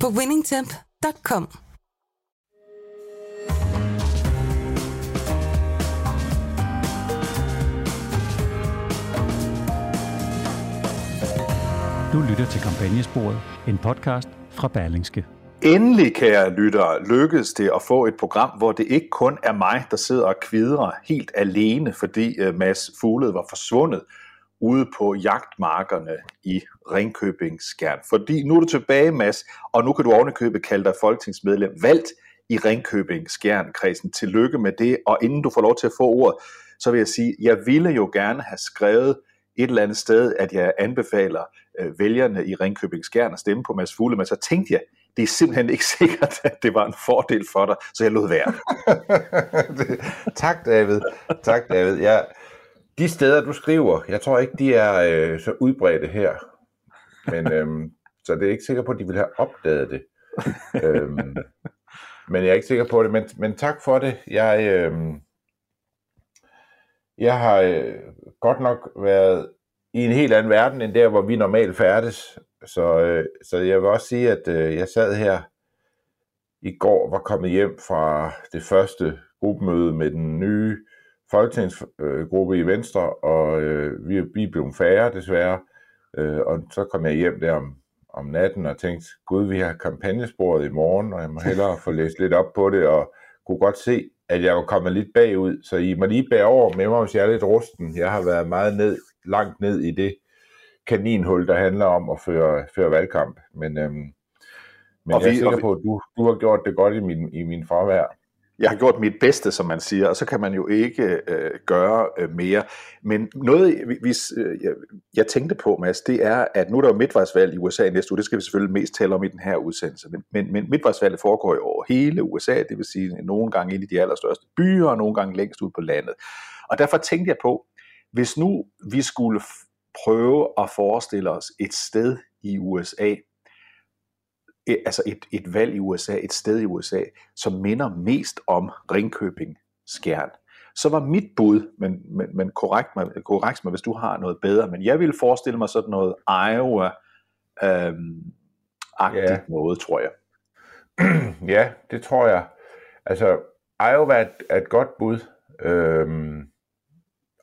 på winningtemp.com. Du lytter til Kampagnesporet, en podcast fra Berlingske. Endelig, kære lyttere, lykkedes det at få et program, hvor det ikke kun er mig, der sidder og kvidrer helt alene, fordi uh, Mads Fugled var forsvundet ude på jagtmarkerne i Ringkøbing Skjern. Fordi nu er du tilbage, Mads, og nu kan du ovenikøbet kalde dig folketingsmedlem valgt i Ringkøbing Skjern-kredsen. Tillykke med det, og inden du får lov til at få ordet, så vil jeg sige, jeg ville jo gerne have skrevet et eller andet sted, at jeg anbefaler øh, vælgerne i Ringkøbing Skjern at stemme på Mads Fugle, men så tænkte jeg, det er simpelthen ikke sikkert, at det var en fordel for dig, så jeg lod være. tak David, tak David. Jeg, de steder du skriver, jeg tror ikke de er øh, så udbredte her, men øhm, så det er ikke sikker på, at de vil have opdaget det. øhm, men jeg er ikke sikker på det, men, men tak for det. Jeg, øhm, jeg har øh, godt nok været i en helt anden verden, end der, hvor vi normalt færdes. Så, øh, så jeg vil også sige, at øh, jeg sad her i går, var kommet hjem fra det første gruppemøde med den nye folketingsgruppe i Venstre, og øh, vi, vi blev færre desværre. Øh, og så kom jeg hjem der om, om natten og tænkte, gud, vi har kampagnesporet i morgen, og jeg må hellere få læst lidt op på det, og kunne godt se, at jeg var kommet lidt bagud, så I må lige bære over med mig, hvis jeg er lidt rusten. Jeg har været meget ned, langt ned i det kaninhul, der handler om at føre, føre valgkamp. Men, øhm, men og jeg er vi, sikker på, at du, du har gjort det godt i min, i min fravær jeg har gjort mit bedste, som man siger, og så kan man jo ikke øh, gøre øh, mere. Men noget, hvis, øh, jeg, jeg tænkte på, Mads, det er, at nu er der jo midtvejsvalg i USA næste uge, det skal vi selvfølgelig mest tale om i den her udsendelse, men, men, men midtvejsvalget foregår jo over hele USA, det vil sige nogle gange ind i de allerstørste byer, og nogle gange længst ud på landet. Og derfor tænkte jeg på, hvis nu vi skulle prøve at forestille os et sted i USA, altså et, et valg i USA, et sted i USA, som minder mest om Ringkøbing Skjern. Så var mit bud, men, men, men korrekt, mig, korrekt mig, hvis du har noget bedre, men jeg ville forestille mig sådan noget Iowa-agtigt ja. noget, tror jeg. ja, det tror jeg. Altså, Iowa er et, er et godt bud. Øhm,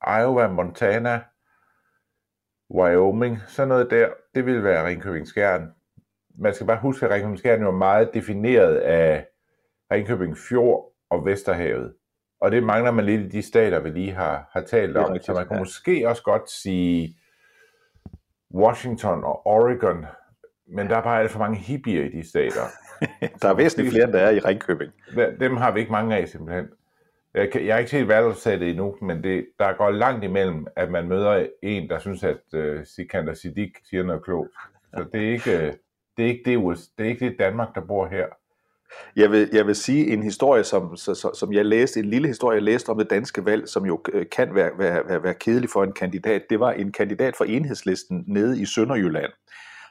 Iowa, Montana, Wyoming, sådan noget der, det vil være Ringkøbing Skjern man skal bare huske, at Ringkøbing Skjern er meget defineret af Ringkøbing Fjord og Vesterhavet. Og det mangler man lidt i de stater, vi lige har, har talt om. Så man kan måske også godt sige Washington og Oregon, men der er bare alt for mange hippier i de stater. der er væsentligt flere, end der er i Ringkøbing. Dem har vi ikke mange af, simpelthen. Jeg, kan, jeg har ikke set valgresultatet endnu, men det, der går langt imellem, at man møder en, der synes, at uh, Sikander Siddiq siger noget klogt. Så det er ikke... Uh, det er ikke det, det, er ikke det Danmark, der bor her. Jeg vil, jeg vil sige en historie, som, som jeg læste, en lille historie, jeg læste om det danske valg, som jo øh, kan være, være, være, være kedelig for en kandidat. Det var en kandidat for enhedslisten nede i Sønderjylland,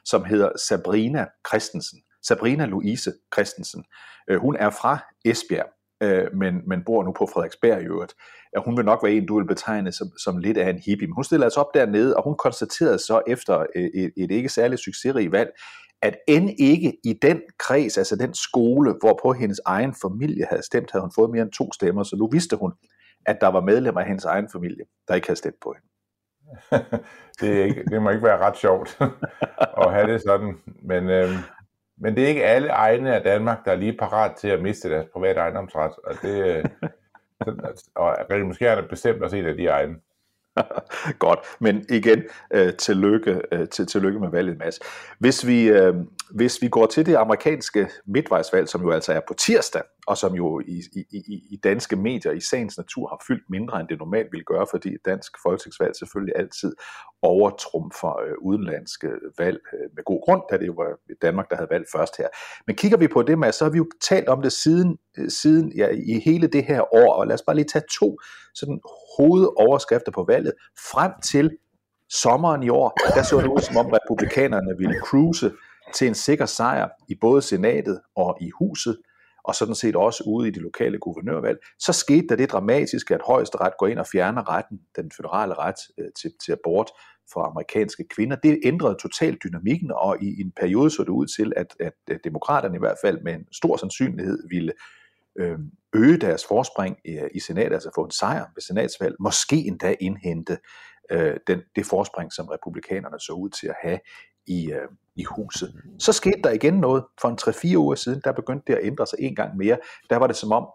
som hedder Sabrina Christensen. Sabrina Louise Christensen. Øh, hun er fra Esbjerg, øh, men, men bor nu på Frederiksberg i øvrigt. Hun vil nok være en, du vil betegne som, som lidt af en hippie, men hun stiller altså op dernede, og hun konstaterede så efter et, et ikke særligt succesrigt valg, at end ikke i den kreds, altså den skole, hvorpå hendes egen familie havde stemt, havde hun fået mere end to stemmer, så nu vidste hun, at der var medlemmer af hendes egen familie, der ikke havde stemt på hende. det, er ikke, det må ikke være ret sjovt at have det sådan, men, øhm, men det er ikke alle egne af Danmark, der er lige parat til at miste deres private ejendomsret, og det, øh, og måske er det bestemt også en af de egne. Godt, men igen, øh, tillykke, øh, til, tillykke med valget, Mads. Hvis vi, øh, hvis vi går til det amerikanske midtvejsvalg, som jo altså er på tirsdag, og som jo i, i, i, i danske medier i sagens natur har fyldt mindre, end det normalt ville gøre, fordi dansk folketingsvalg selvfølgelig altid overtrumfer øh, udenlandske valg øh, med god grund, da det jo var Danmark, der havde valgt først her. Men kigger vi på det Mads, så har vi jo talt om det siden, øh, siden ja, i hele det her år, og lad os bare lige tage to sådan hovedoverskrifter på valget frem til sommeren i år, der så det ud som om republikanerne ville cruise til en sikker sejr i både senatet og i huset, og sådan set også ude i de lokale guvernørvalg, så skete der det dramatiske, at højesteret går ind og fjerner retten, den føderale ret øh, til, til abort for amerikanske kvinder. Det ændrede totalt dynamikken, og i, en periode så det ud til, at, at, at demokraterne i hvert fald med en stor sandsynlighed ville øh, øge deres forspring i, i senatet, altså få en sejr ved senatsvalg, måske endda indhente øh, den, det forspring, som republikanerne så ud til at have i, øh, i huset. Så skete der igen noget for en 3-4 uger siden, der begyndte det at ændre sig en gang mere. Der var det som om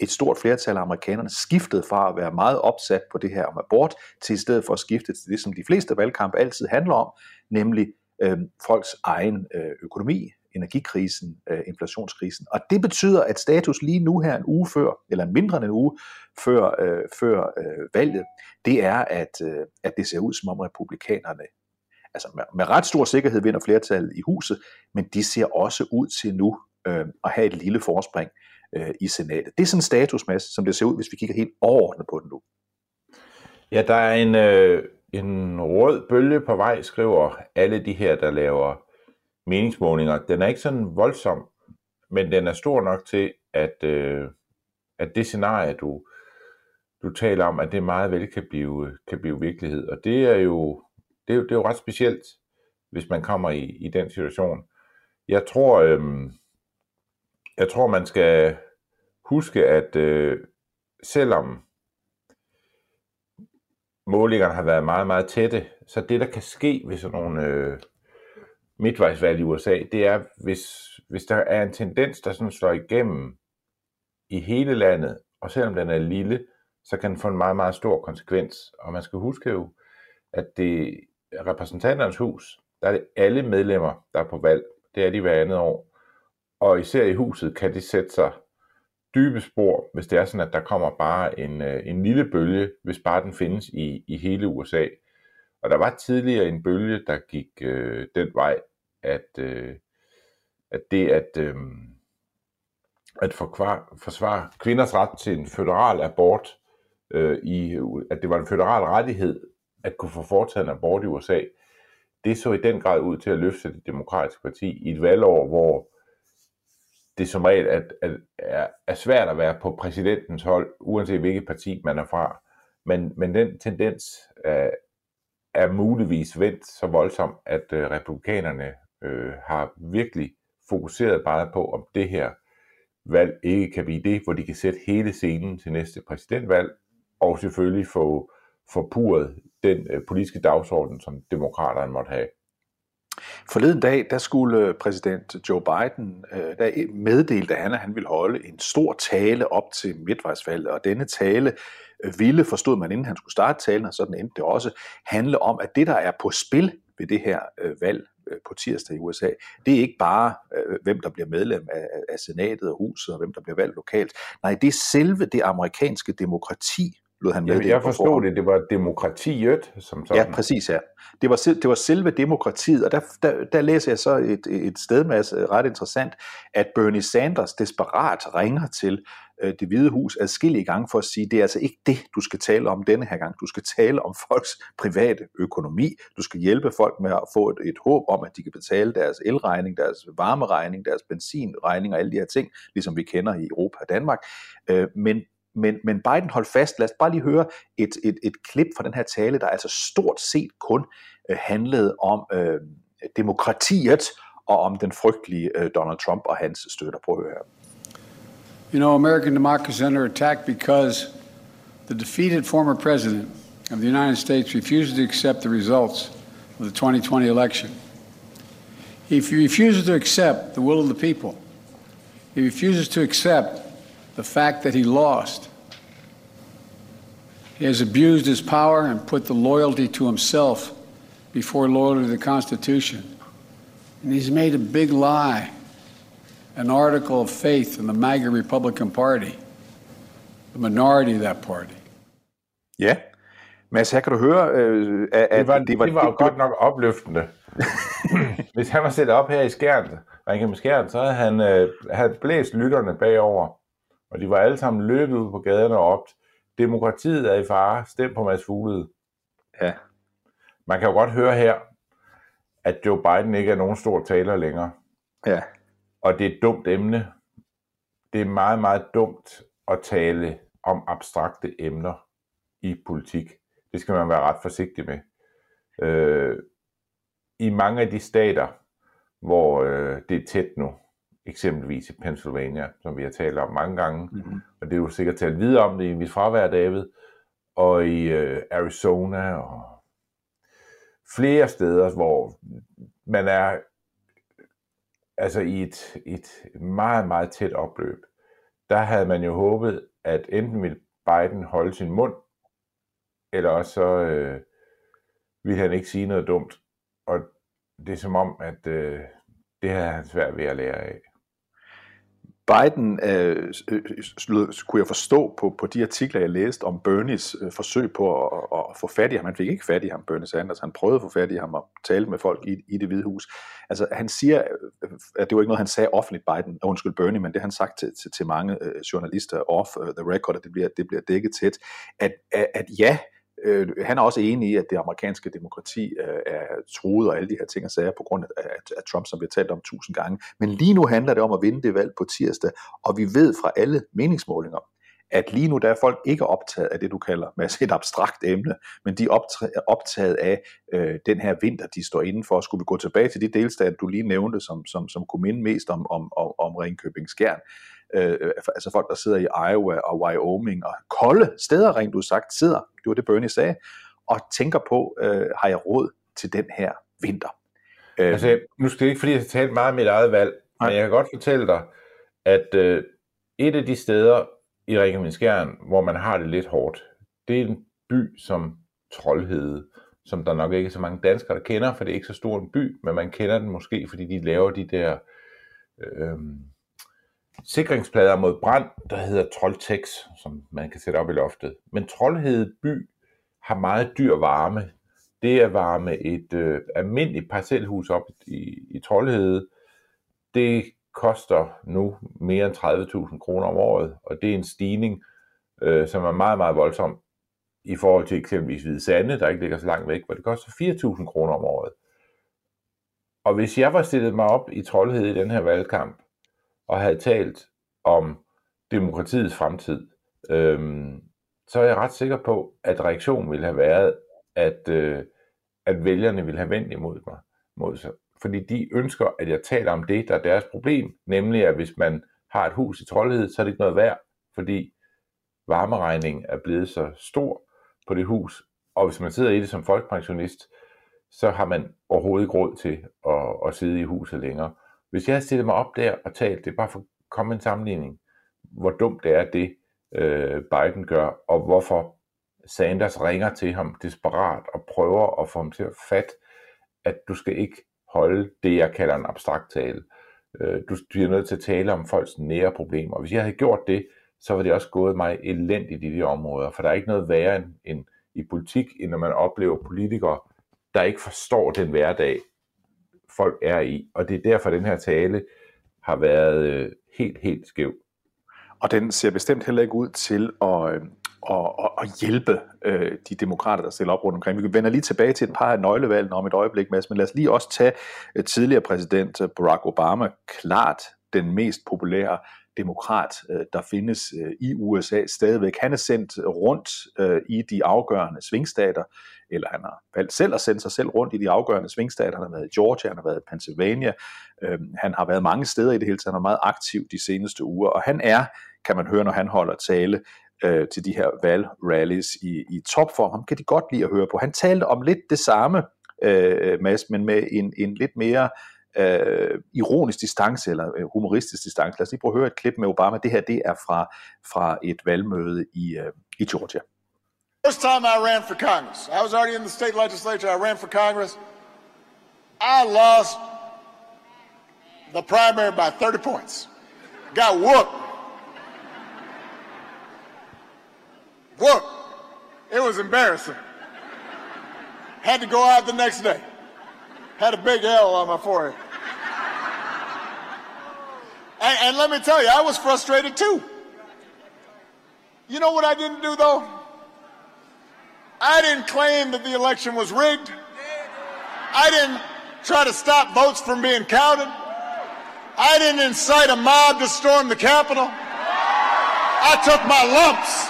et stort flertal af amerikanerne skiftede fra at være meget opsat på det her om abort, til i stedet for at skifte til det, som de fleste valgkampe altid handler om, nemlig øh, folks egen øh, økonomi, energikrisen, øh, inflationskrisen. Og det betyder, at status lige nu her en uge før, eller mindre end en uge før, øh, før øh, valget, det er, at, øh, at det ser ud som om republikanerne altså med, med ret stor sikkerhed vinder flertallet i huset, men de ser også ud til nu øh, at have et lille forspring øh, i senatet. Det er sådan en statusmasse, som det ser ud, hvis vi kigger helt overordnet på den nu. Ja, der er en, øh, en rød bølge på vej, skriver alle de her, der laver meningsmålinger. Den er ikke sådan voldsom, men den er stor nok til, at, øh, at det scenarie, du, du taler om, at det meget vel kan blive, kan blive virkelighed. Og det er jo det, er jo, det er jo ret specielt, hvis man kommer i, i den situation. Jeg tror, øh, jeg tror, man skal huske, at øh, selvom målingerne har været meget, meget tætte, så det, der kan ske ved sådan nogle øh, midtvejsvalg i USA, det er, hvis, hvis der er en tendens, der sådan slår igennem i hele landet, og selvom den er lille, så kan den få en meget, meget stor konsekvens. Og man skal huske jo, at det repræsentanternes hus, der er det alle medlemmer, der er på valg. Det er de hver andet år. Og især i huset kan det sætte sig dybe spor, hvis det er sådan, at der kommer bare en, øh, en lille bølge, hvis bare den findes i, i hele USA. Og der var tidligere en bølge, der gik øh, den vej, at, øh, at det at, øh, at forsvare kvinders ret til en føderal abort, øh, i, at det var en føderal rettighed at kunne få foretaget en abort i USA, det så i den grad ud til at løfte det demokratiske parti i et valgår, hvor det som regel er, er, er svært at være på præsidentens hold, uanset hvilket parti man er fra. Men, men den tendens er, er muligvis vendt så voldsomt, at øh, republikanerne øh, har virkelig fokuseret bare på, om det her valg ikke kan blive det, hvor de kan sætte hele scenen til næste præsidentvalg, og selvfølgelig få forpurret den øh, politiske dagsorden, som demokraterne måtte have. Forleden dag, der skulle øh, præsident Joe Biden øh, der meddelte at han, at han ville holde en stor tale op til midtvejsvalget, og denne tale ville, forstod man inden han skulle starte talen, og sådan endte det også, handle om, at det, der er på spil ved det her øh, valg øh, på tirsdag i USA, det er ikke bare, øh, hvem der bliver medlem af, af senatet og huset, og hvem der bliver valgt lokalt. Nej, det er selve det amerikanske demokrati, lod han med. Jeg forstod det, det var demokratiet, som sådan. Ja, præcis, ja. Det var, det var selve demokratiet, og der, der, der læser jeg så et, et sted med ret interessant, at Bernie Sanders desperat ringer til øh, det hvide hus adskillige gange for at sige, det er altså ikke det, du skal tale om denne her gang. Du skal tale om folks private økonomi. Du skal hjælpe folk med at få et, et håb om, at de kan betale deres elregning, deres varmeregning, deres benzinregning og alle de her ting, ligesom vi kender i Europa og Danmark. Øh, men men, men Biden holdt fast. Lad os bare lige høre et, et, et klip fra den her tale, der altså stort set kun øh, handlede om øh, demokratiet og om den frygtelige øh, Donald Trump og hans støtter. Prøv at høre her. You know, American democracy is under attack because the defeated former president of the United States refuses to accept the results of the 2020 election. He refuses to accept the will of the people. He refuses to accept the fact that he lost. He has abused his power and put the loyalty to himself before loyalty to the Constitution. And he's made a big lie an article of faith in the MAGA Republican Party, the minority of that party. Ja, Mads, her kan du høre, øh, at det var, det var, det var jo godt nok opløftende. Hvis han var sættet op her i skærn, Ringkøbing Skjern, så havde han øh, havde blæst lytterne bagover, og de var alle sammen løbet ud på gaderne og op. Demokratiet er i fare. Stem på Mads Fuglede. Ja. Man kan jo godt høre her, at Joe Biden ikke er nogen stor taler længere. Ja. Og det er et dumt emne. Det er meget, meget dumt at tale om abstrakte emner i politik. Det skal man være ret forsigtig med. Øh, I mange af de stater, hvor øh, det er tæt nu, eksempelvis i Pennsylvania, som vi har talt om mange gange, mm-hmm. og det er jo sikkert talt videre om det i mit fravær, David, og i øh, Arizona og flere steder, hvor man er altså i et, et meget, meget tæt opløb. Der havde man jo håbet, at enten ville Biden holde sin mund, eller også så øh, ville han ikke sige noget dumt. Og det er som om, at øh, det havde han svært ved at lære af. Biden, øh, øh, øh, kunne jeg forstå på, på de artikler, jeg læste om Bernies øh, forsøg på at, at få fat i ham. Han fik ikke fat i ham, Bernie Sanders. Han prøvede at få fat i ham og tale med folk i, i det hvide hus. Altså, han siger, øh, at det var ikke noget, han sagde offentligt, Biden, øh, undskyld Bernie, men det han sagt til, til, til mange øh, journalister off the record, at det bliver, det bliver dækket tæt, at, at, at ja, Øh, Øh, han er også enig i, at det amerikanske demokrati øh, er truet og alle de her ting og sager på grund af, af, af Trump, som vi har talt om tusind gange. Men lige nu handler det om at vinde det valg på tirsdag, og vi ved fra alle meningsmålinger, at lige nu der er folk ikke optaget af det, du kalder med et abstrakt emne, men de er optaget af øh, den her vinter, de står indenfor. Skulle vi gå tilbage til de delstater, du lige nævnte, som, som, som kunne minde mest om, om, om, om Ringkøbing Skjern, øh, altså folk, der sidder i Iowa og Wyoming og kolde steder, rent du sagt, sidder, det var det Bernie sagde, og tænker på, øh, har jeg råd til den her vinter? Øh, altså, nu skal det ikke, fordi jeg har talt meget om mit eget valg, nej. men jeg kan godt fortælle dig, at øh, et af de steder i Ringkøbing hvor man har det lidt hårdt, det er en by som Troldhede, som der nok ikke er så mange danskere, der kender, for det er ikke så stor en by, men man kender den måske, fordi de laver de der øh, sikringsplader mod brand, der hedder Trolltex, som man kan sætte op i loftet. Men Trollhede by har meget dyr varme. Det er varme et øh, almindeligt parcelhus op i, i Trollhede. Det koster nu mere end 30.000 kroner om året, og det er en stigning, øh, som er meget, meget voldsom i forhold til eksempelvis Hvide Sande, der ikke ligger så langt væk, hvor det koster 4.000 kroner om året. Og hvis jeg var stillet mig op i Trollhede i den her valgkamp, og havde talt om demokratiets fremtid, øhm, så er jeg ret sikker på, at reaktionen ville have været, at, øh, at vælgerne ville have vendt imod mig. Mod sig. Fordi de ønsker, at jeg taler om det, der er deres problem, nemlig at hvis man har et hus i Troldhed, så er det ikke noget værd, fordi varmeregningen er blevet så stor på det hus, og hvis man sidder i det som folkepensionist, så har man overhovedet ikke råd til at, at sidde i huset længere. Hvis jeg havde stillet mig op der og talt, det er bare for at komme en sammenligning, hvor dumt det er det, øh, Biden gør, og hvorfor Sanders ringer til ham desperat og prøver at få ham til at fat, at du skal ikke holde det, jeg kalder en abstrakt tale. Øh, du bliver nødt til at tale om folks nære problemer. Hvis jeg havde gjort det, så var det også gået mig elendigt i de områder, for der er ikke noget værre end, end i politik, end når man oplever politikere, der ikke forstår den hverdag, folk er i. Og det er derfor, den her tale har været øh, helt, helt skæv. Og den ser bestemt heller ikke ud til at, øh, at, at, at hjælpe øh, de demokrater, der stiller op rundt omkring. Vi vender lige tilbage til et par af nøglevalgene om et øjeblik, Mads, men lad os lige også tage øh, tidligere præsident øh, Barack Obama, klart den mest populære demokrat, øh, der findes øh, i USA stadigvæk. Han er sendt øh, rundt i de afgørende svingstater, eller han har valgt selv at sende sig selv rundt i de afgørende svingstater. Han har været i Georgia, han har været i Pennsylvania, han har været mange steder i det hele taget, han er meget aktiv de seneste uger, og han er, kan man høre, når han holder tale, til de her valgrallies i, i topform. Ham kan de godt lide at høre på. Han talte om lidt det samme, øh, Mads, men med en, en lidt mere øh, øh, ironisk distance eller øh, humoristisk distance. Lad os lige prøve at høre et klip med Obama. Det her det er fra, fra et valgmøde i, øh, i Georgia. First time I ran for Congress, I was already in the state legislature. I ran for Congress. I lost the primary by 30 points. Got whooped. Whooped. It was embarrassing. Had to go out the next day. Had a big L on my forehead. And, and let me tell you, I was frustrated too. You know what I didn't do though? I didn't claim that the election was rigged. I didn't try to stop votes from being counted. I didn't incite a mob to storm the Capitol. I took my lumps.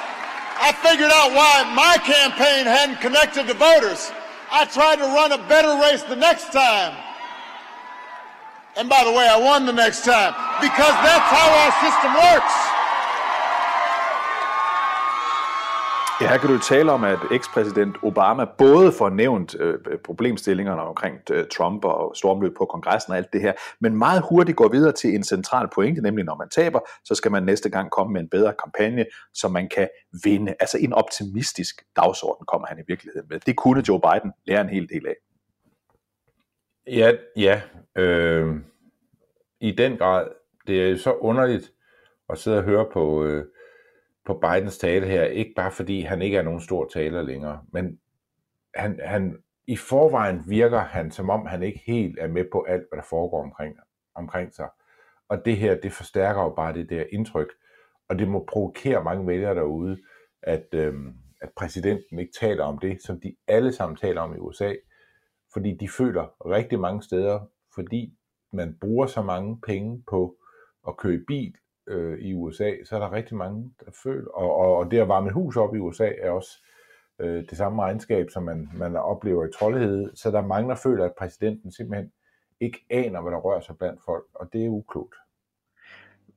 I figured out why my campaign hadn't connected to voters. I tried to run a better race the next time. And by the way, I won the next time because that's how our system works. Ja, her kan du tale om, at ekspræsident Obama både får nævnt øh, problemstillingerne omkring øh, Trump og stormløb på kongressen og alt det her, men meget hurtigt går videre til en central pointe, nemlig når man taber, så skal man næste gang komme med en bedre kampagne, så man kan vinde. Altså en optimistisk dagsorden kommer han i virkeligheden med. Det kunne Joe Biden lære en hel del af. Ja, ja. Øh, I den grad. Det er jo så underligt at sidde og høre på... Øh, på Bidens tale her, ikke bare fordi han ikke er nogen stor taler længere, men han, han, i forvejen virker han, som om han ikke helt er med på alt, hvad der foregår omkring, omkring sig. Og det her, det forstærker jo bare det der indtryk, og det må provokere mange vælgere derude, at, øh, at præsidenten ikke taler om det, som de alle sammen taler om i USA, fordi de føler rigtig mange steder, fordi man bruger så mange penge på at køre bil, øh, i USA, så er der rigtig mange, der føler, og, og, og det at varme hus op i USA er også øh, det samme regnskab, som man, man oplever i troldighed, så der er mange, der føler, at præsidenten simpelthen ikke aner, hvad der rører sig blandt folk, og det er uklogt.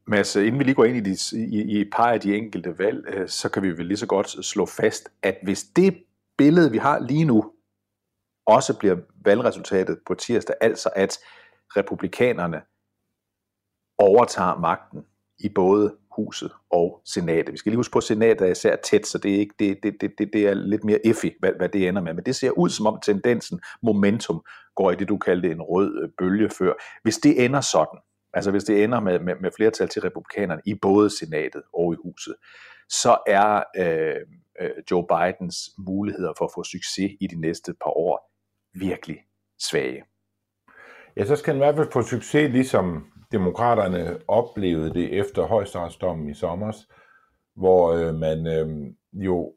Mads, inden vi lige går ind i, de, i, i et par af de enkelte valg, øh, så kan vi vel lige så godt slå fast, at hvis det billede, vi har lige nu, også bliver valgresultatet på tirsdag, altså at republikanerne overtager magten i både huset og senatet. Vi skal lige huske på, at senatet er især tæt, så det er, ikke, det, det, det, det er lidt mere effig, hvad, hvad det ender med. Men det ser ud som om tendensen, momentum, går i det, du kaldte en rød øh, bølge før. Hvis det ender sådan, altså hvis det ender med, med, med flertal til republikanerne i både senatet og i huset, så er øh, øh, Joe Bidens muligheder for at få succes i de næste par år virkelig svage. Ja, så skal han i hvert fald få succes, ligesom demokraterne oplevede det efter højesteretsdommen i sommer, hvor øh, man øh, jo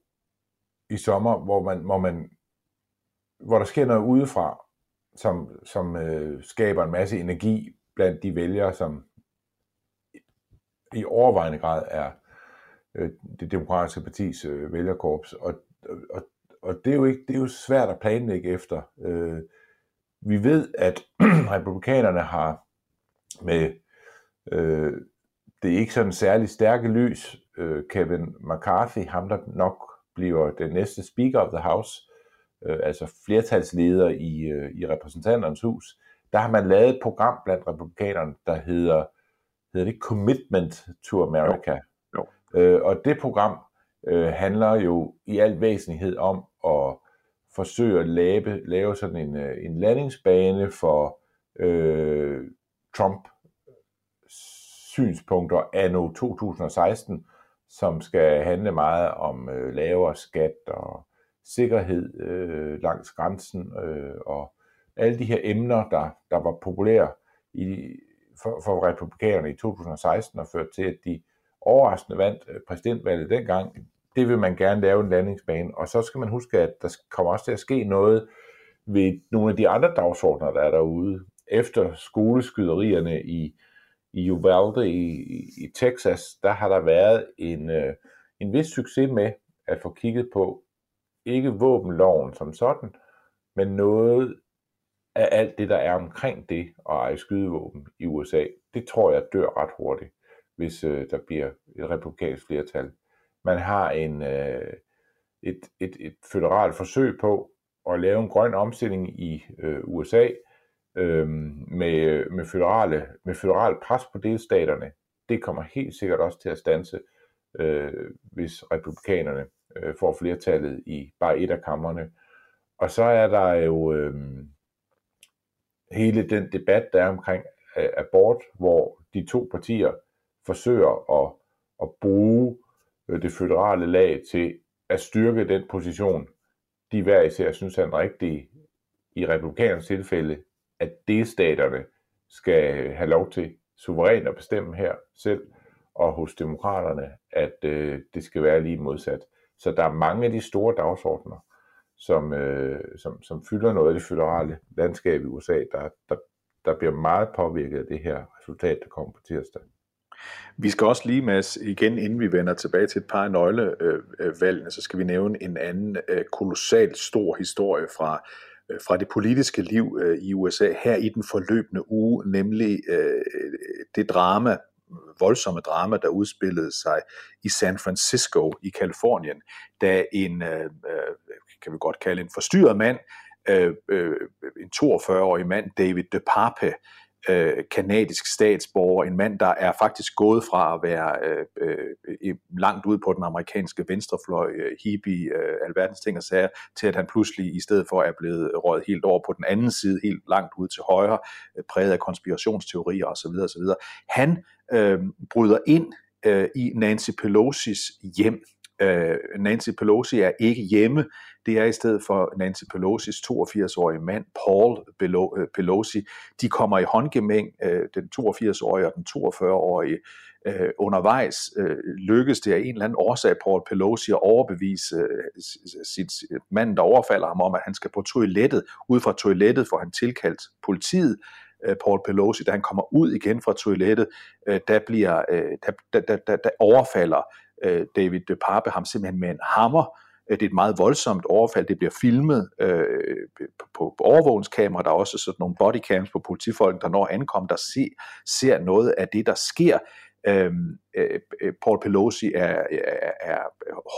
i sommer, hvor man, hvor man hvor der sker noget udefra, som, som øh, skaber en masse energi blandt de vælgere, som i overvejende grad er øh, det demokratiske partis øh, vælgerkorps. Og, og, og det, er jo ikke, det er jo svært at planlægge efter. Øh, vi ved, at republikanerne har med øh, det er ikke sådan særlig stærke lys. Øh, Kevin McCarthy, ham der nok bliver den næste Speaker of the House, øh, altså flertalsleder i, øh, i repræsentanternes hus, der har man lavet et program blandt republikanerne, der hedder, hedder det Commitment to America. Jo. Jo. Øh, og det program øh, handler jo i al væsentlighed om at forsøge at lave, lave sådan en, øh, en landingsbane for øh, Trump synspunkter anno 2016, som skal handle meget om øh, lavere skat og sikkerhed øh, langs grænsen øh, og alle de her emner, der, der var populære i, for, for republikanerne i 2016 og førte til, at de overraskende vandt øh, præsidentvalget dengang. Det vil man gerne lave en landingsbane, og så skal man huske, at der kommer også til at ske noget ved nogle af de andre dagsordner, der er derude. Efter skoleskyderierne i i Uvalde i, i Texas, der har der været en, øh, en vis succes med at få kigget på ikke våbenloven som sådan, men noget af alt det, der er omkring det at eje skydevåben i USA. Det tror jeg dør ret hurtigt, hvis øh, der bliver et republikansk flertal. Man har en, øh, et, et, et føderalt forsøg på at lave en grøn omstilling i øh, USA, øh, med, med, føderale, med føderal pres på delstaterne, det kommer helt sikkert også til at stanse, øh, hvis republikanerne øh, får flertallet i bare et af kammerne. Og så er der jo øh, hele den debat, der er omkring øh, abort, hvor de to partier forsøger at, at bruge øh, Øh, det føderale lag til at styrke den position, de hver især synes er den rigtige, i republikanernes tilfælde, at delstaterne skal have lov til suverænt at bestemme her selv, og hos demokraterne, at øh, det skal være lige modsat. Så der er mange af de store dagsordner, som, øh, som, som fylder noget af det føderale landskab i USA, der, der, der bliver meget påvirket af det her resultat, der kommer på tirsdag. Vi skal også lige, Mads, igen inden vi vender tilbage til et par nøglevalgene, øh, øh, så skal vi nævne en anden øh, kolossalt stor historie fra, fra det politiske liv i USA her i den forløbende uge, nemlig det drama, voldsomme drama, der udspillede sig i San Francisco i Kalifornien, da en, kan vi godt kalde en forstyrret mand, en 42-årig mand, David DePape, øh, kanadisk statsborger, en mand, der er faktisk gået fra at være øh, øh, langt ude på den amerikanske venstrefløj, øh, hippie, øh, alverdens ting og sager, til at han pludselig i stedet for er blevet røget helt over på den anden side, helt langt ud til højre, øh, præget af konspirationsteorier osv. osv. Han øh, bryder ind øh, i Nancy Pelosi's hjem. Øh, Nancy Pelosi er ikke hjemme det er i stedet for Nancy Pelosi's 82-årige mand, Paul øh, Pelosi. De kommer i håndgemæng, øh, den 82-årige og den 42-årige. Øh, undervejs øh, lykkes det af en eller anden årsag Paul Pelosi at overbevise øh, sit mand, der overfalder ham om, at han skal på toilettet. Ud fra toilettet får han tilkaldt politiet. Paul Pelosi, da han kommer ud igen fra toilettet, der, bliver, der, der, der, der overfalder Øh, David DePape ham simpelthen med en hammer, øh, det er et meget voldsomt overfald. Det bliver filmet øh, på, på overvågningskamera. Der er også sådan nogle bodycams på politifolk, der når ankommer, der se, ser noget af det, der sker. Øhm, øh, øh, Paul Pelosi er, er, er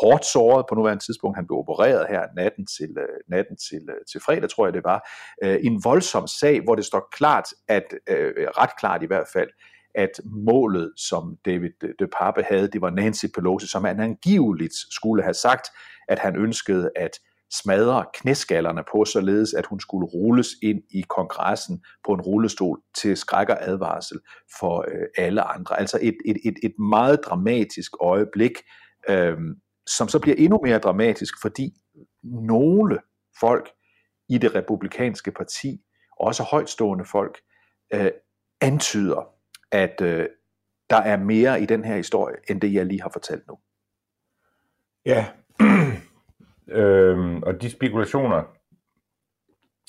hårdt såret på nuværende tidspunkt. Han blev opereret her natten til, øh, natten til, øh, til fredag, tror jeg det var. Øh, en voldsom sag, hvor det står klart, at øh, ret klart i hvert fald, at målet, som David de Pape havde, det var Nancy Pelosi, som han angiveligt skulle have sagt, at han ønskede at smadre knæskallerne på, således at hun skulle rulles ind i kongressen på en rullestol til skræk og advarsel for øh, alle andre. Altså et, et, et, et meget dramatisk øjeblik, øh, som så bliver endnu mere dramatisk, fordi nogle folk i det republikanske parti, også højtstående folk, øh, antyder, at øh, der er mere i den her historie, end det jeg lige har fortalt nu. Ja, øhm, og de spekulationer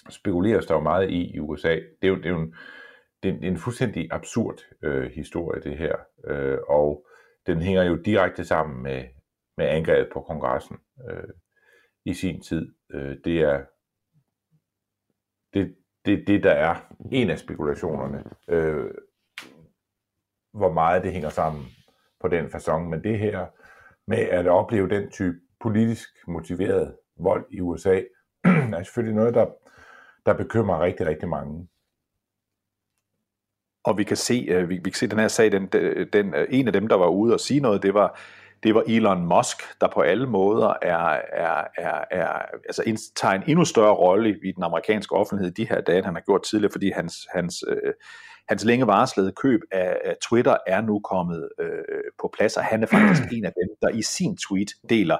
spekuleres der jo meget i i USA. Det er jo, det er jo en, det er en, en fuldstændig absurd øh, historie, det her. Øh, og den hænger jo direkte sammen med, med angrebet på kongressen øh, i sin tid. Øh, det er det, det, det, der er en af spekulationerne. Øh, hvor meget det hænger sammen på den façon. Men det her med at opleve den type politisk motiveret vold i USA, er selvfølgelig noget, der, der bekymrer rigtig, rigtig mange. Og vi kan se, øh, vi, vi kan se den her sag, den, den, øh, en af dem, der var ude og sige noget, det var, det var Elon Musk, der på alle måder er, er, er, er, altså tager en endnu større rolle i den amerikanske offentlighed de her dage, end han har gjort tidligere, fordi hans, hans, øh, hans længe varslede køb af, af Twitter er nu kommet øh, på plads, og han er faktisk en af dem, der i sin tweet deler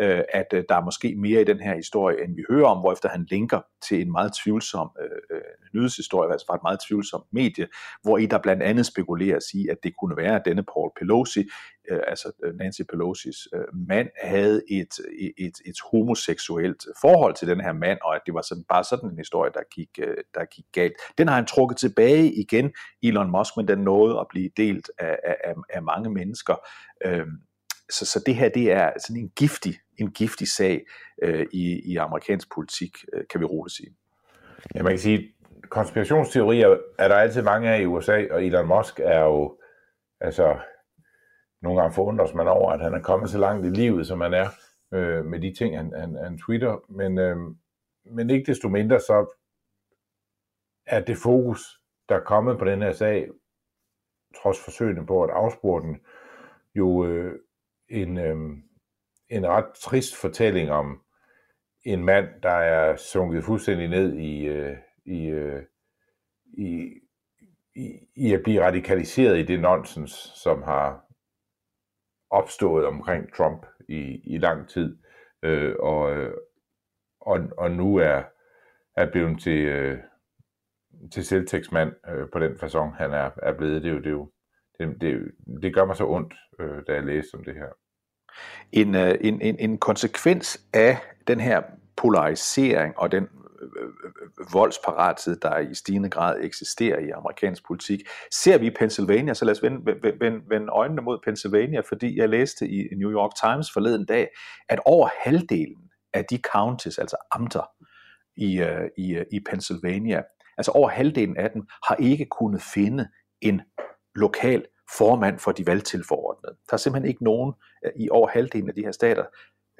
øh, at øh, der er måske mere i den her historie, end vi hører om, hvorefter han linker til en meget tvivlsom øh, øh, nyhedshistorie, altså fra et meget tvivlsomt medie, hvor i der blandt andet spekuleres i, at det kunne være, at denne Paul Pelosi, øh, altså øh, Nancy Pelosis øh, mand, havde et, et, et homoseksuelt forhold til den her mand, og at det var sådan, bare sådan en historie, der gik, øh, der gik galt. Den har han trukket tilbage igen, Elon Musk, men den nåede at blive delt af, af, af mange mennesker. Øh, så, så det her det er sådan en giftig, en giftig sag øh, i, i amerikansk politik, øh, kan vi roligt sige. Ja, man kan sige, konspirationsteorier er der altid mange af i USA, og Elon Musk er jo, altså, nogle gange forundres man over, at han er kommet så langt i livet, som han er, øh, med de ting, han, han, han twitter, men, øh, men ikke desto mindre, så er det fokus, der er kommet på den her sag, trods forsøgene på at afspore den, jo øh, en, øh, en ret trist fortælling om en mand, der er sunket fuldstændig ned i, øh, i, øh, i, i, i at blive radikaliseret i det nonsens, som har opstået omkring Trump i, i lang tid, øh, og, øh, og, og nu er, er blevet til, øh, til selvtægtsmand øh, på den façon, han er, er blevet. Det er jo, det, er jo, det, det, det gør mig så ondt, øh, da jeg læser om det her. En, øh, en, en, en konsekvens af den her polarisering og den øh, øh, voldsparathed, der i stigende grad eksisterer i amerikansk politik. Ser vi Pennsylvania, så lad os vende, vende, vende øjnene mod Pennsylvania, fordi jeg læste i New York Times forleden dag, at over halvdelen af de counties, altså amter i, i, i Pennsylvania, altså over halvdelen af dem, har ikke kunnet finde en lokal formand for de valgtilforordnede. Der er simpelthen ikke nogen øh, i over halvdelen af de her stater,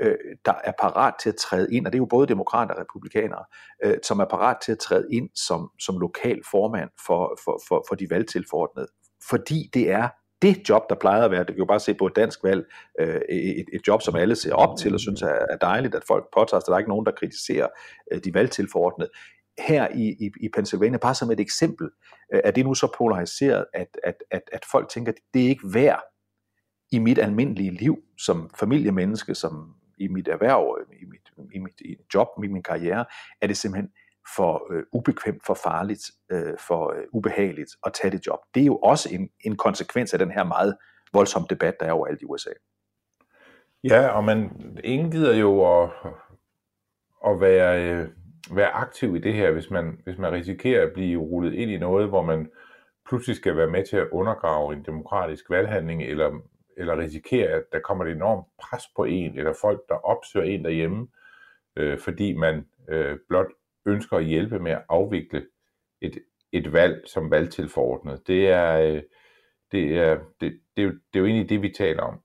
øh, der er parat til at træde ind, og det er jo både demokrater og republikanere, øh, som er parat til at træde ind som, som lokal formand for, for, for, for de valgtilforordnede. Fordi det er det job, der plejer at være, det kan jo bare se på et dansk valg, øh, et, et job, som alle ser op til og synes er, er dejligt, at folk påtager sig. Der er ikke nogen, der kritiserer øh, de valgtilforordnede. Her i, i, i Pennsylvania, bare som et eksempel, øh, er det nu så polariseret, at, at, at, at folk tænker, at det er ikke værd i mit almindelige liv som familiemenneske, som i mit erhverv, øh, i mit, i mit job, i min karriere, er det simpelthen for øh, ubekvemt, for farligt, øh, for øh, ubehageligt at tage det job. Det er jo også en, en konsekvens af den her meget voldsomme debat, der er overalt i USA. Ja, og man ingen gider jo at, at være, øh, være aktiv i det her, hvis man, hvis man risikerer at blive rullet ind i noget, hvor man pludselig skal være med til at undergrave en demokratisk valghandling, eller eller risikere, at der kommer et enormt pres på en, eller folk, der opsøger en derhjemme, øh, fordi man øh, blot ønsker at hjælpe med at afvikle et, et valg som valgtilforordnet. Det er, øh, det, er, det, det, er jo, det er jo egentlig det, vi taler om.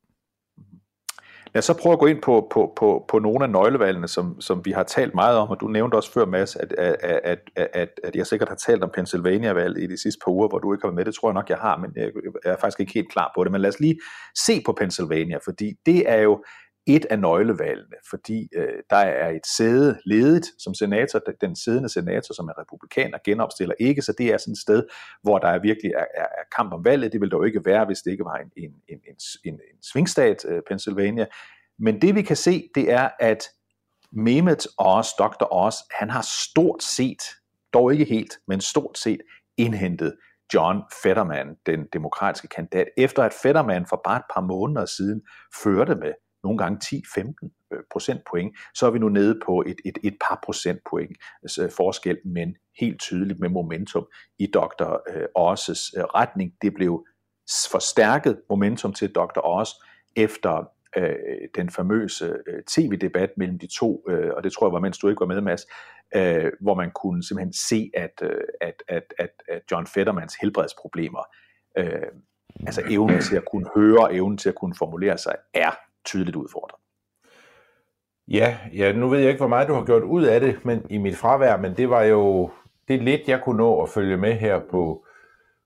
Lad os så prøve at gå ind på, på, på, på nogle af nøglevalgene, som, som vi har talt meget om, og du nævnte også før, Mads, at, at, at, at, at jeg sikkert har talt om Pennsylvania-valget i de sidste par uger, hvor du ikke har været med. Det tror jeg nok, jeg har, men jeg er faktisk ikke helt klar på det. Men lad os lige se på Pennsylvania, fordi det er jo et af nøglevalgene, fordi øh, der er et sæde ledet som senator, den siddende senator, som er republikaner, genopstiller ikke, så det er sådan et sted, hvor der er virkelig er, er, er kamp om valget. Det ville dog ikke være, hvis det ikke var en, en, en, en, en, en svingstat, øh, Pennsylvania. Men det vi kan se, det er, at Mehmet Oz, Dr. Oz, han har stort set, dog ikke helt, men stort set indhentet John Fetterman, den demokratiske kandidat, efter at Fetterman for bare et par måneder siden førte med nogle gange 10-15 øh, procentpoint, så er vi nu nede på et, et, et par procentpoint altså, øh, forskel, men helt tydeligt med momentum i Dr. Øh, øh, retning. Det blev forstærket momentum til Dr. Oz efter øh, den famøse tv-debat mellem de to, øh, og det tror jeg var, mens du ikke var med, Mads, øh, hvor man kunne simpelthen se, at, at, at, at, at John Fettermans helbredsproblemer, øh, altså evnen til at kunne høre, evnen til at kunne formulere sig, er tydeligt udfordret. Ja, ja, nu ved jeg ikke, hvor meget du har gjort ud af det men i mit fravær, men det var jo det er lidt, jeg kunne nå at følge med her på,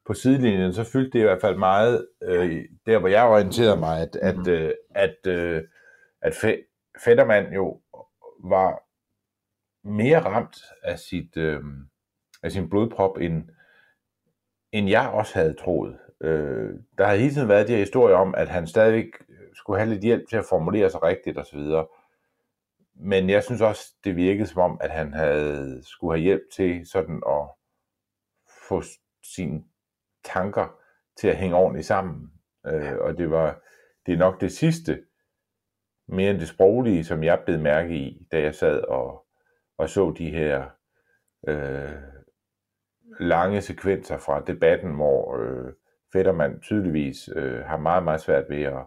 på sidelinjen, så fyldte det i hvert fald meget, øh, der hvor jeg orienterede mig, at, at, mm. øh, at, øh, at Fetterman jo var mere ramt af, sit, øh, af sin blodprop, end, end jeg også havde troet. Øh, der har hele tiden været de her historier om, at han stadigvæk skulle have lidt hjælp til at formulere sig rigtigt osv. Men jeg synes også, det virkede som om, at han havde skulle have hjælp til sådan at få sin tanker til at hænge ordentligt sammen. Øh, og det var det er nok det sidste, mere end det sproglige, som jeg blev mærke i, da jeg sad og, og så de her øh, lange sekvenser fra debatten, hvor øh, Fetterman tydeligvis øh, har meget, meget svært ved at,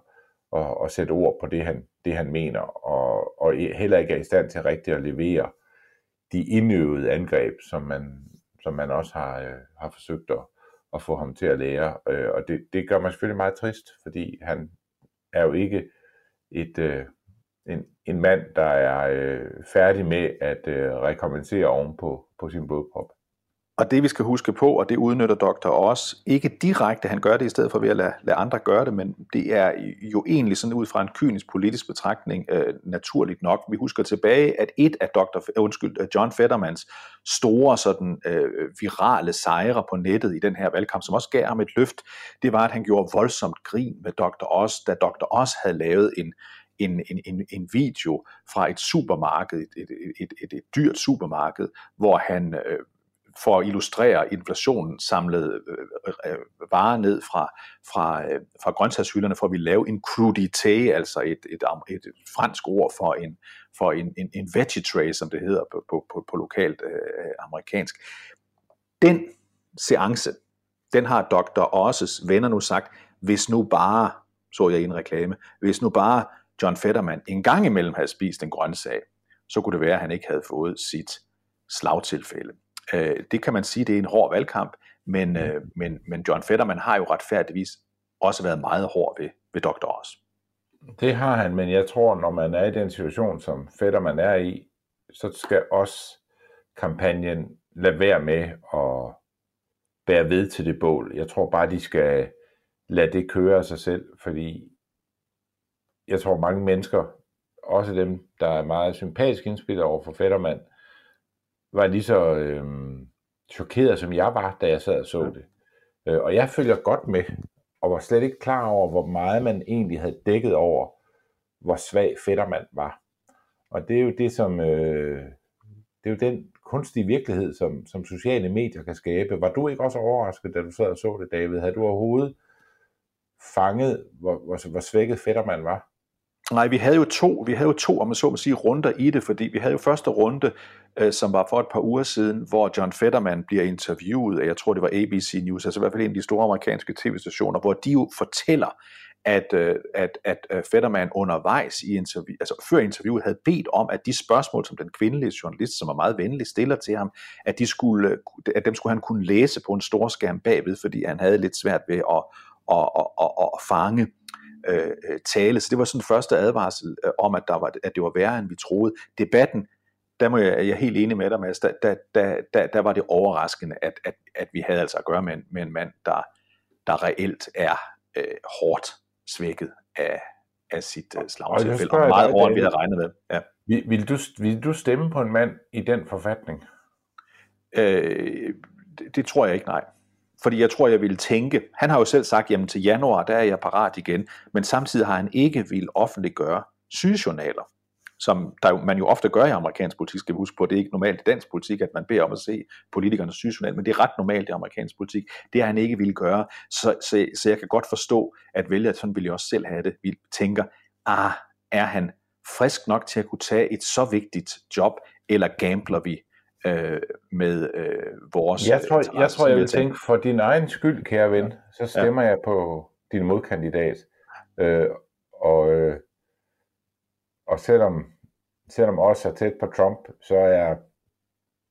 at, at sætte ord på det, han, det, han mener, og, og heller ikke er i stand til rigtigt at levere de indøvede angreb, som man, som man også har, øh, har forsøgt at, at få ham til at lære. Øh, og det, det gør mig selvfølgelig meget trist, fordi han er jo ikke et, øh, en, en mand, der er øh, færdig med at øh, rekommendere oven på, på sin blodprop. Og det vi skal huske på, og det udnytter doktor også, ikke direkte, han gør det i stedet for ved at lade, lade andre gøre det, men det er jo egentlig sådan ud fra en kynisk politisk betragtning øh, naturligt nok. Vi husker tilbage, at et af Dr. Øh, undskyld, John Fettermans store sådan, øh, virale sejre på nettet i den her valgkamp, som også gav ham et løft, det var, at han gjorde voldsomt grin med Dr. Oz, da Dr. Oz havde lavet en, en, en, en, en video fra et supermarked, et, et, et, et, et dyrt supermarked, hvor han øh, for at illustrere inflationen samlede øh, øh, varer ned fra, fra, øh, fra grøntsagshylderne, for at vi lave en crudité, altså et, et, et, et fransk ord for en, for en, en, en veggie tray, som det hedder på, på, på, på lokalt øh, amerikansk. Den seance, den har Dr. Osses venner nu sagt, hvis nu bare, så jeg i en reklame, hvis nu bare John Fetterman en gang imellem havde spist en grøntsag, så kunne det være, at han ikke havde fået sit slagtilfælde. Øh, det kan man sige, det er en hård valgkamp, men, mm. øh, men, men John Fetterman har jo retfærdigvis også været meget hård ved, ved Dr. Oz. Det har han, men jeg tror, når man er i den situation, som Fetterman er i, så skal også kampagnen lade være med at bære ved til det bål. Jeg tror bare, de skal lade det køre af sig selv, fordi jeg tror mange mennesker, også dem, der er meget sympatisk indspillet over for Fetterman, var lige så øh, chokeret, som jeg var, da jeg sad og så det. Øh, og jeg følger godt med, og var slet ikke klar over, hvor meget man egentlig havde dækket over, hvor svag Fettermand var. Og det er jo det, som... Øh, det er jo den kunstige virkelighed, som, som sociale medier kan skabe. Var du ikke også overrasket, da du sad og så det, David? Havde du overhovedet fanget, hvor, hvor, hvor svækket Fettermand var? Nej, vi havde jo to, vi havde jo to, om man så må sige, runder i det, fordi vi havde jo første runde, øh, som var for et par uger siden, hvor John Fetterman bliver interviewet af, jeg tror det var ABC News, altså i hvert fald en af de store amerikanske tv-stationer, hvor de jo fortæller, at, øh, at, at øh, Fetterman undervejs i interview, altså før interviewet havde bedt om, at de spørgsmål, som den kvindelige journalist, som er meget venlig, stiller til ham, at, de skulle, at dem skulle han kunne læse på en stor skærm bagved, fordi han havde lidt svært ved at, at, at, at, at fange øh, tale. Så det var sådan første advarsel øh, om, at, der var, at det var værre, end vi troede. Debatten, der må jeg, jeg er helt enig med dig, Mads, der, der, der, der, der var det overraskende, at, at, at vi havde altså at gøre med en, med en mand, der, der reelt er øh, hårdt svækket af, af sit øh, slagtilfælde, og, og meget hårdt, vi havde regnet med. Ja. Vil, vil, du, vil du stemme på en mand i den forfatning? Øh, det, det tror jeg ikke, nej. Fordi jeg tror, jeg ville tænke, han har jo selv sagt, jamen til januar, der er jeg parat igen, men samtidig har han ikke vil offentliggøre sygejournaler, som der jo, man jo ofte gør i amerikansk politik, skal vi huske på, det er ikke normalt i dansk politik, at man beder om at se politikernes sygejournal, men det er ret normalt i amerikansk politik, det har han ikke ville gøre, så, så, så jeg kan godt forstå, at vælger, sådan ville jeg også selv have det, vi tænker, ah, er han frisk nok til at kunne tage et så vigtigt job, eller gambler vi øh, med øh, vores... Jeg tror, jeg, tror, jeg vil tænke, for din egen skyld, kære ven, så stemmer ja. jeg på din modkandidat. Øh, og, øh, og selvom, selvom også er tæt på Trump, så er,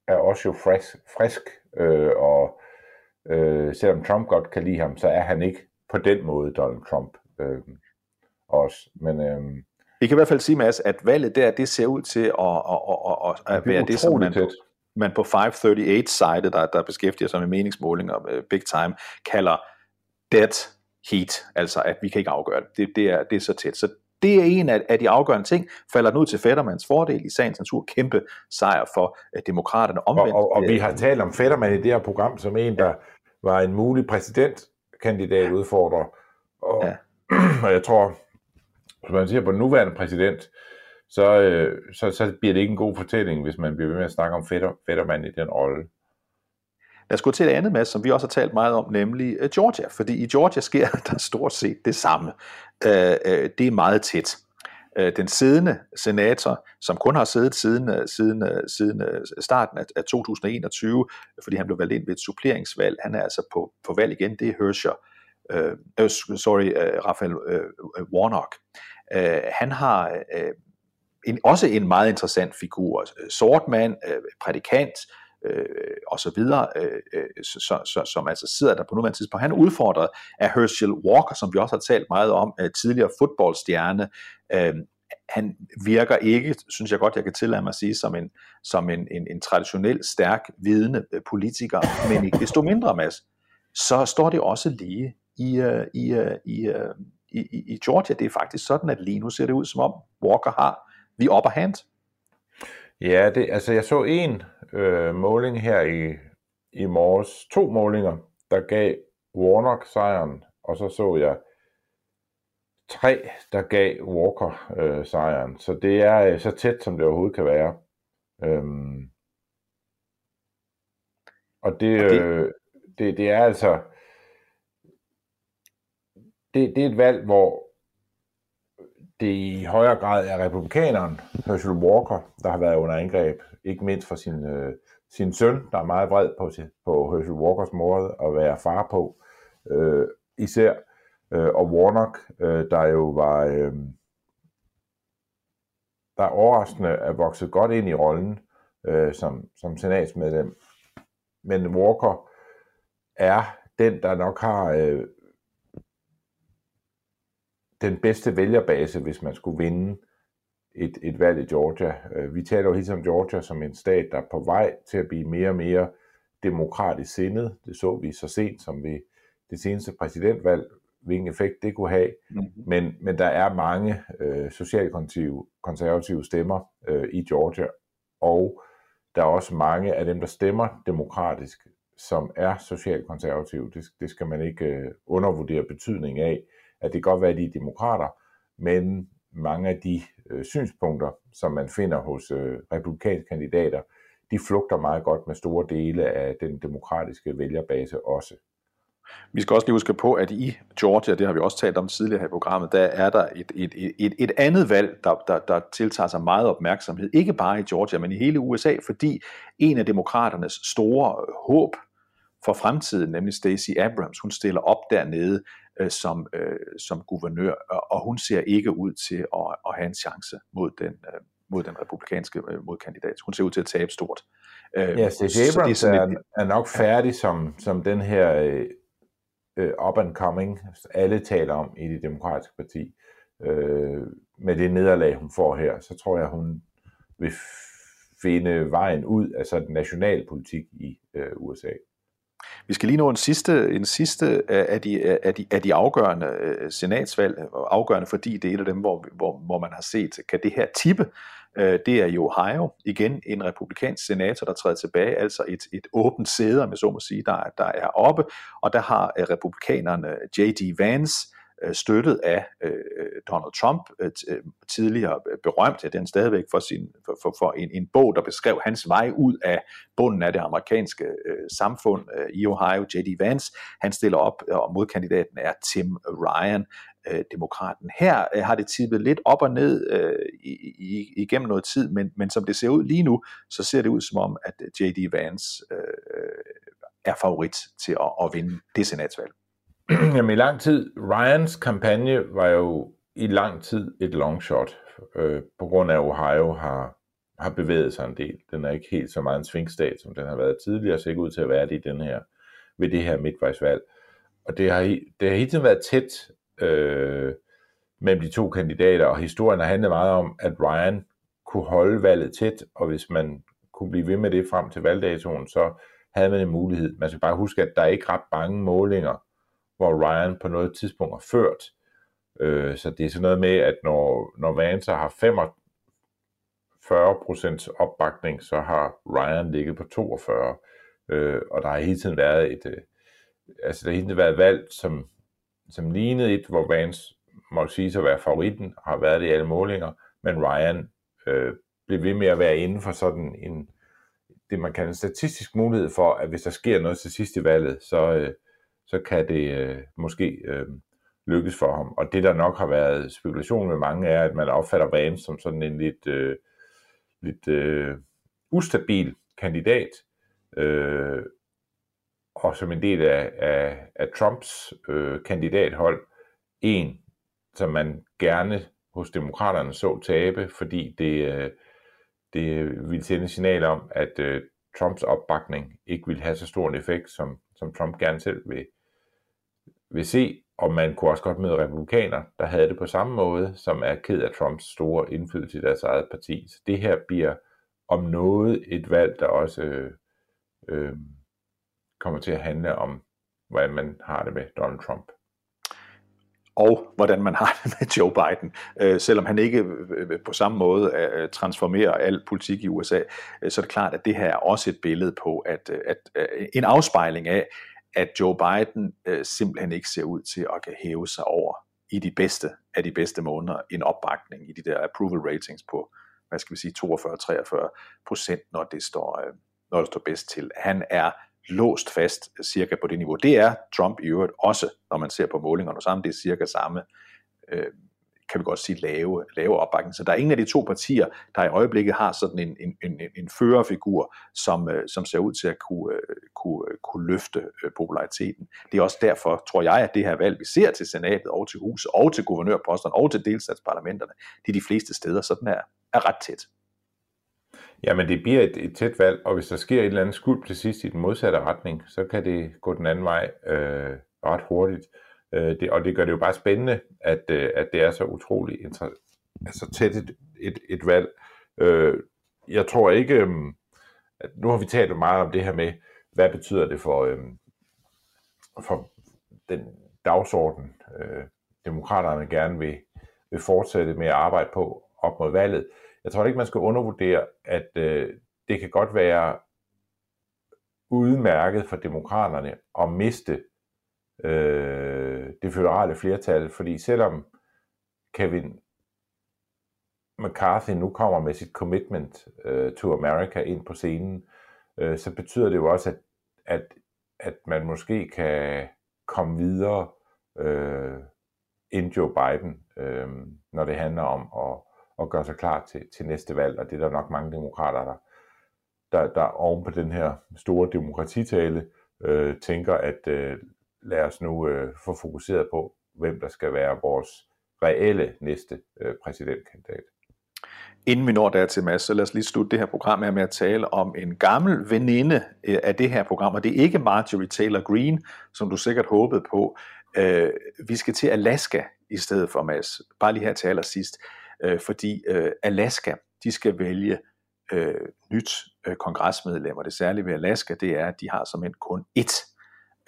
er også jo frisk, frisk øh, og øh, selvom Trump godt kan lide ham, så er han ikke på den måde Donald Trump øh, også. Men, øh, vi kan i hvert fald sige, Mads, at valget der, det ser ud til at, at, at, at, at være det, som man, tæt man på 538-site, der, der beskæftiger sig med meningsmålinger uh, big time, kalder dead heat, altså at vi kan ikke afgøre det. Det, det, er, det er så tæt. Så det er en af, af de afgørende ting. Falder den ud til Fettermans fordel i sagens natur. Kæmpe sejr for uh, demokraterne omvendt. Og, og, og vi har talt om Fetterman i det her program som en, der var en mulig præsidentkandidat udfordrer. Og, ja. og jeg tror, hvis man siger på den nuværende præsident, så, øh, så, så bliver det ikke en god fortælling, hvis man bliver ved med at snakke om fætter, fættermand i den rolle. Lad os gå til et andet med, som vi også har talt meget om, nemlig øh, Georgia. Fordi i Georgia sker der stort set det samme. Uh, det er meget tæt. Den siddende senator, som kun har siddet siden, siden, siden starten af, 2021, fordi han blev valgt ind ved et suppleringsvalg, han er altså på, på valg igen, det er Hersher, uh, uh, sorry, uh, Raphael uh, Warnock. Uh, han har uh, en, også en meget interessant figur. Øh, sort mand, øh, prædikant, øh, og så videre, øh, øh så, så, som altså sidder der på nuværende tidspunkt. Han er udfordret af Herschel Walker, som vi også har talt meget om, øh, tidligere fodboldstjerne. Øh, han virker ikke, synes jeg godt, jeg kan tillade mig at sige, som en, som en, en, en traditionel, stærk, vidende øh, politiker, men ikke desto mindre, Mads, så står det også lige i, uh, i, i, i, i Georgia. Det er faktisk sådan, at lige nu ser det ud, som om Walker har the upper hand. Ja, det, altså jeg så en øh, måling her i, i morges, to målinger, der gav Warnock sejren, og så så jeg tre, der gav Walker øh, sejren. Så det er øh, så tæt, som det overhovedet kan være. Øhm, og det, og det... Øh, det, det er altså... Det, det er et valg, hvor det i højere grad er republikaneren, Herschel Walker, der har været under angreb. Ikke mindst for sin, øh, sin søn, der er meget vred på, på Herschel Walkers måde at være far på. Øh, især øh, og Warnock, øh, der jo var øh, der overraskende er vokset godt ind i rollen øh, som, som senatsmedlem. Men Walker er den, der nok har øh, den bedste vælgerbase, hvis man skulle vinde et, et valg i Georgia. Øh, vi taler jo helt om Georgia som en stat, der er på vej til at blive mere og mere demokratisk sindet. Det så vi så sent som ved det seneste præsidentvalg, hvilken effekt det kunne have. Mm-hmm. Men, men der er mange øh, socialkonservative konservative stemmer øh, i Georgia, og der er også mange af dem, der stemmer demokratisk, som er socialkonservative. Det, det skal man ikke øh, undervurdere betydningen af, at det kan godt være, at de er demokrater, men mange af de øh, synspunkter, som man finder hos øh, republikanske kandidater, de flugter meget godt med store dele af den demokratiske vælgerbase også. Vi skal også lige huske på, at i Georgia, det har vi også talt om tidligere her i programmet, der er der et, et, et, et andet valg, der, der, der tiltager sig meget opmærksomhed. Ikke bare i Georgia, men i hele USA, fordi en af demokraternes store håb for fremtiden, nemlig Stacey Abrams, hun stiller op dernede øh, som, øh, som guvernør, og hun ser ikke ud til at, at have en chance mod den, øh, mod den republikanske øh, modkandidat. Hun ser ud til at tabe stort. Øh, ja, Stacey Abrams er, er, er nok færdig som, som den her øh, øh, up and coming, alle taler om i det demokratiske parti. Øh, med det nederlag, hun får her, så tror jeg, hun vil finde vejen ud af sådan nationalpolitik i øh, USA. Vi skal lige nå en sidste, en sidste af, de, af, de, af de afgørende øh, senatsvalg, afgørende fordi det er et af dem, hvor, hvor, hvor man har set, kan det her tippe øh, det er i Ohio, igen en republikansk senator, der træder tilbage, altså et, et åbent sæde, om jeg så må sige, der, der er oppe, og der har øh, republikanerne J.D. Vance, Øh, støttet af øh, øh, Donald Trump, øh, øh tidligere berømt, ja, den stadigvæk for, sin, for, for, for en, en bog, der beskrev hans vej ud af bunden af det amerikanske øh, samfund øh, i Ohio, J.D. Vance. Han stiller op, og modkandidaten er Tim Ryan, øh, demokraten. Her øh, har det tippet lidt op og ned øh, i, i, igennem noget tid, men, men som det ser ud lige nu, så ser det ud som om, at J.D. Vance øh, er favorit til at, at vinde det senatsvalg. Jamen i lang tid, Ryans kampagne var jo i lang tid et long shot, øh, på grund af, Ohio har, har bevæget sig en del. Den er ikke helt så meget en svingstat, som den har været tidligere, så ikke ud til at være det i den her, ved det her midtvejsvalg. Og det har, det har hele tiden været tæt øh, mellem de to kandidater, og historien har handlet meget om, at Ryan kunne holde valget tæt, og hvis man kunne blive ved med det frem til valgdatoen, så havde man en mulighed. Man skal bare huske, at der er ikke ret mange målinger, hvor Ryan på noget tidspunkt har ført. Øh, så det er sådan noget med, at når, når Vance har 45% opbakning, så har Ryan ligget på 42. Øh, og der har hele tiden været et, øh, altså der har hele tiden været valg, som som lignede et, hvor Vance må sige at være favoritten, har været det i alle målinger, men Ryan øh, blev ved med at være inden for sådan en, det man kalder en statistisk mulighed for, at hvis der sker noget til sidst i valget, så, øh, så kan det øh, måske øh, lykkes for ham. Og det der nok har været spekulation med mange, er, at man opfatter Vance som sådan en lidt, øh, lidt øh, ustabil kandidat, øh, og som en del af, af, af Trumps øh, kandidathold, en, som man gerne hos demokraterne så tabe, fordi det, øh, det ville sende signal om, at øh, Trumps opbakning ikke ville have så stor en effekt, som, som Trump gerne selv vil, vil se. og man kunne også godt møde republikaner, der havde det på samme måde, som er ked af Trumps store indflydelse i deres eget parti. Så det her bliver om noget et valg, der også øh, øh, kommer til at handle om, hvordan man har det med Donald Trump og hvordan man har det med Joe Biden. Øh, selvom han ikke øh, øh på samme måde øh, øh, transformerer al politik i USA, øh, så er det klart, at det her er også et billede på, at, øh, at, at øh, en afspejling af, at Joe Biden øh, simpelthen ikke ser ud til at kan hæve sig over i de bedste af de bedste måneder en opbakning i de der approval ratings på, hvad skal vi sige, 42-43 procent, når det står, øh, når det står bedst til. Han er låst fast øh, cirka på det niveau. Det er Trump i øvrigt også, når man ser på målingerne sammen. Det er cirka samme, øh, kan vi godt sige, lave, lave opbakning. Så der er ingen af de to partier, der i øjeblikket har sådan en, en, en, en førerfigur, som, øh, som ser ud til at kunne, øh, kunne, øh, kunne løfte populariteten. Det er også derfor, tror jeg, at det her valg, vi ser til senatet og til huset og til guvernørposterne og til delstatsparlamenterne, det er de fleste steder, så den er, er ret tæt. Jamen, det bliver et, et tæt valg, og hvis der sker et eller andet skuld til sidst i den modsatte retning, så kan det gå den anden vej øh, ret hurtigt. Øh, Øh, det, og det gør det jo bare spændende, at, øh, at det er så utroligt altså tæt et, et, et valg. Øh, jeg tror ikke, øh, at nu har vi talt meget om det her med, hvad betyder det for, øh, for den dagsorden, øh, demokraterne gerne vil, vil fortsætte med at arbejde på op mod valget jeg tror ikke, man skal undervurdere, at øh, det kan godt være udmærket for demokraterne at miste øh, det føderale flertal, fordi selvom Kevin McCarthy nu kommer med sit commitment øh, to America ind på scenen, øh, så betyder det jo også, at, at, at man måske kan komme videre øh, end Joe Biden, øh, når det handler om at at gøre sig klar til, til næste valg, og det er der nok mange demokrater, der, der, der oven på den her store demokratitale øh, tænker, at øh, lad os nu øh, få fokuseret på, hvem der skal være vores reelle næste øh, præsidentkandidat. Inden vi når dertil, Mads, så lad os lige slutte det her program her med at tale om en gammel veninde øh, af det her program, og det er ikke Marjorie Taylor Greene, som du sikkert håbede på. Øh, vi skal til Alaska i stedet for, Mads. Bare lige her til allersidst øh, fordi øh, Alaska, de skal vælge øh, nyt øh, kongresmedlem, og det særlige ved Alaska, det er, at de har som kun ét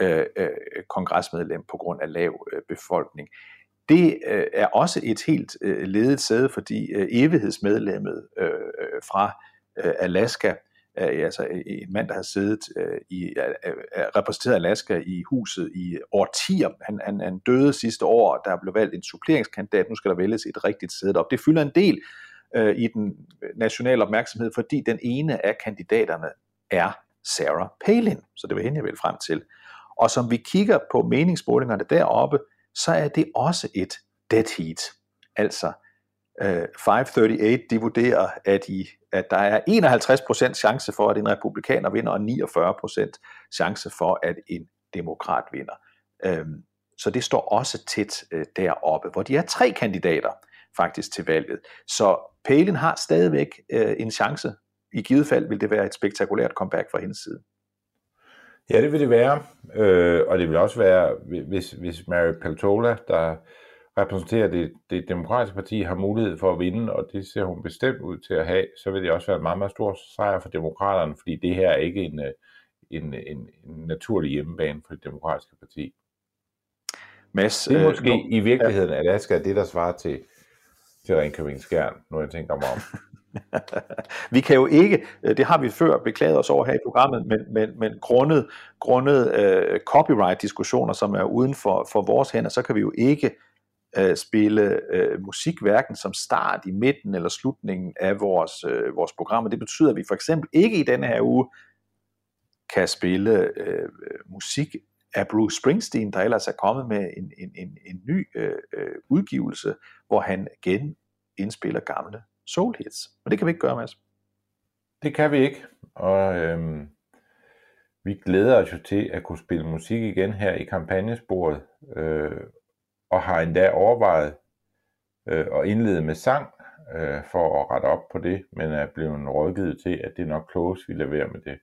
øh, øh, kongresmedlem på grund af lav øh, befolkning. Det øh, er også et helt øh, ledet sæde, fordi øh, evighedsmedlemmet øh, øh fra øh, Alaska, øh, altså øh, en mand, der har siddet øh, i, øh, repræsenteret Alaska i huset i årtier. Han, han, han døde sidste år, der blev valgt en suppleringskandidat. Nu skal der vælges et rigtigt sæde op. Det fylder en del øh, i den nationale opmærksomhed, fordi den ene af kandidaterne er Sarah Palin. Så det var hende, jeg vil frem til. Og som vi kigger på meningsmålingerne deroppe, så er det også et dead heat. Altså, øh, 538, de vurderer, at, i, at der er 51% chance for, at en republikaner vinder, og 49% chance for, at en demokrat vinder. Øhm, så det står også tæt øh, deroppe, hvor de er tre kandidater faktisk til valget. Så Palin har stadigvæk øh, en chance. I givet fald vil det være et spektakulært comeback fra hendes side. Ja, det vil det være. Øh, og det vil også være, hvis, hvis Mary Peltola, der repræsenterer det, det demokratiske parti, har mulighed for at vinde, og det ser hun bestemt ud til at have, så vil det også være en meget, meget stor sejr for demokraterne, fordi det her er ikke en, øh, en, en, en naturlig hjemmebane for det demokratiske parti. Mads, det er øh, måske øh, nu, i virkeligheden, at Alaska er det, der svarer til, til Ringkøbing Skjern, når jeg tænker mig om. vi kan jo ikke, øh, det har vi før beklaget os over her i programmet, men, men, men grundet, grundet uh, copyright-diskussioner, som er uden for, for vores hænder, så kan vi jo ikke øh, spille øh, musik hverken som start, i midten eller slutningen af vores, øh, vores program. Og det betyder, at vi for eksempel ikke i denne her uge kan spille øh, musik af Bruce Springsteen, der ellers er kommet med en, en, en, en ny øh, øh udgivelse, hvor han igen indspiller gamle soul hits. Og det kan vi ikke gøre, Mads. Det kan vi ikke, og øhm, vi glæder os jo til at kunne spille musik igen her i kampagnesporet, øh, og har endda overvejet øh, at indlede med sang øh, for at rette op på det, men er blevet rådgivet til, at det er nok klogest, vi lader med det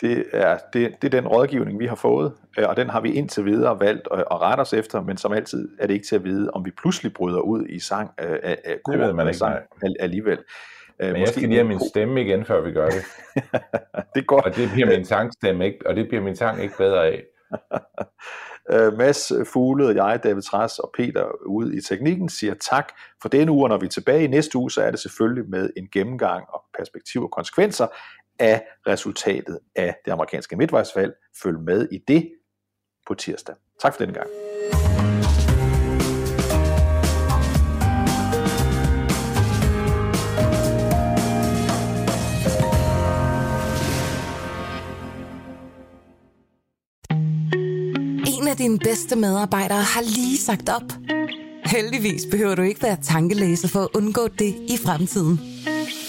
det er, det, det er den rådgivning, vi har fået, øh, og den har vi indtil videre valgt at, at rette os efter, men som altid er det ikke til at vide, om vi pludselig bryder ud i sang øh, af, af Det ved man ikke, sang alligevel. Øh, Men jeg skal lige have min stemme igen, før vi gør det. det går. Og det bliver min sangstemme ikke, og det bliver min sang ikke bedre af. Øh, Mads Fugle, jeg, David Træs og Peter ude i teknikken siger tak for denne uge, og når vi er tilbage i næste uge, så er det selvfølgelig med en gennemgang og perspektiv og konsekvenser af resultatet af det amerikanske midtvejsvalg. Følg med i det på tirsdag. Tak for denne gang. En af dine bedste medarbejdere har lige sagt op. Heldigvis behøver du ikke være tankelæser for at undgå det i fremtiden.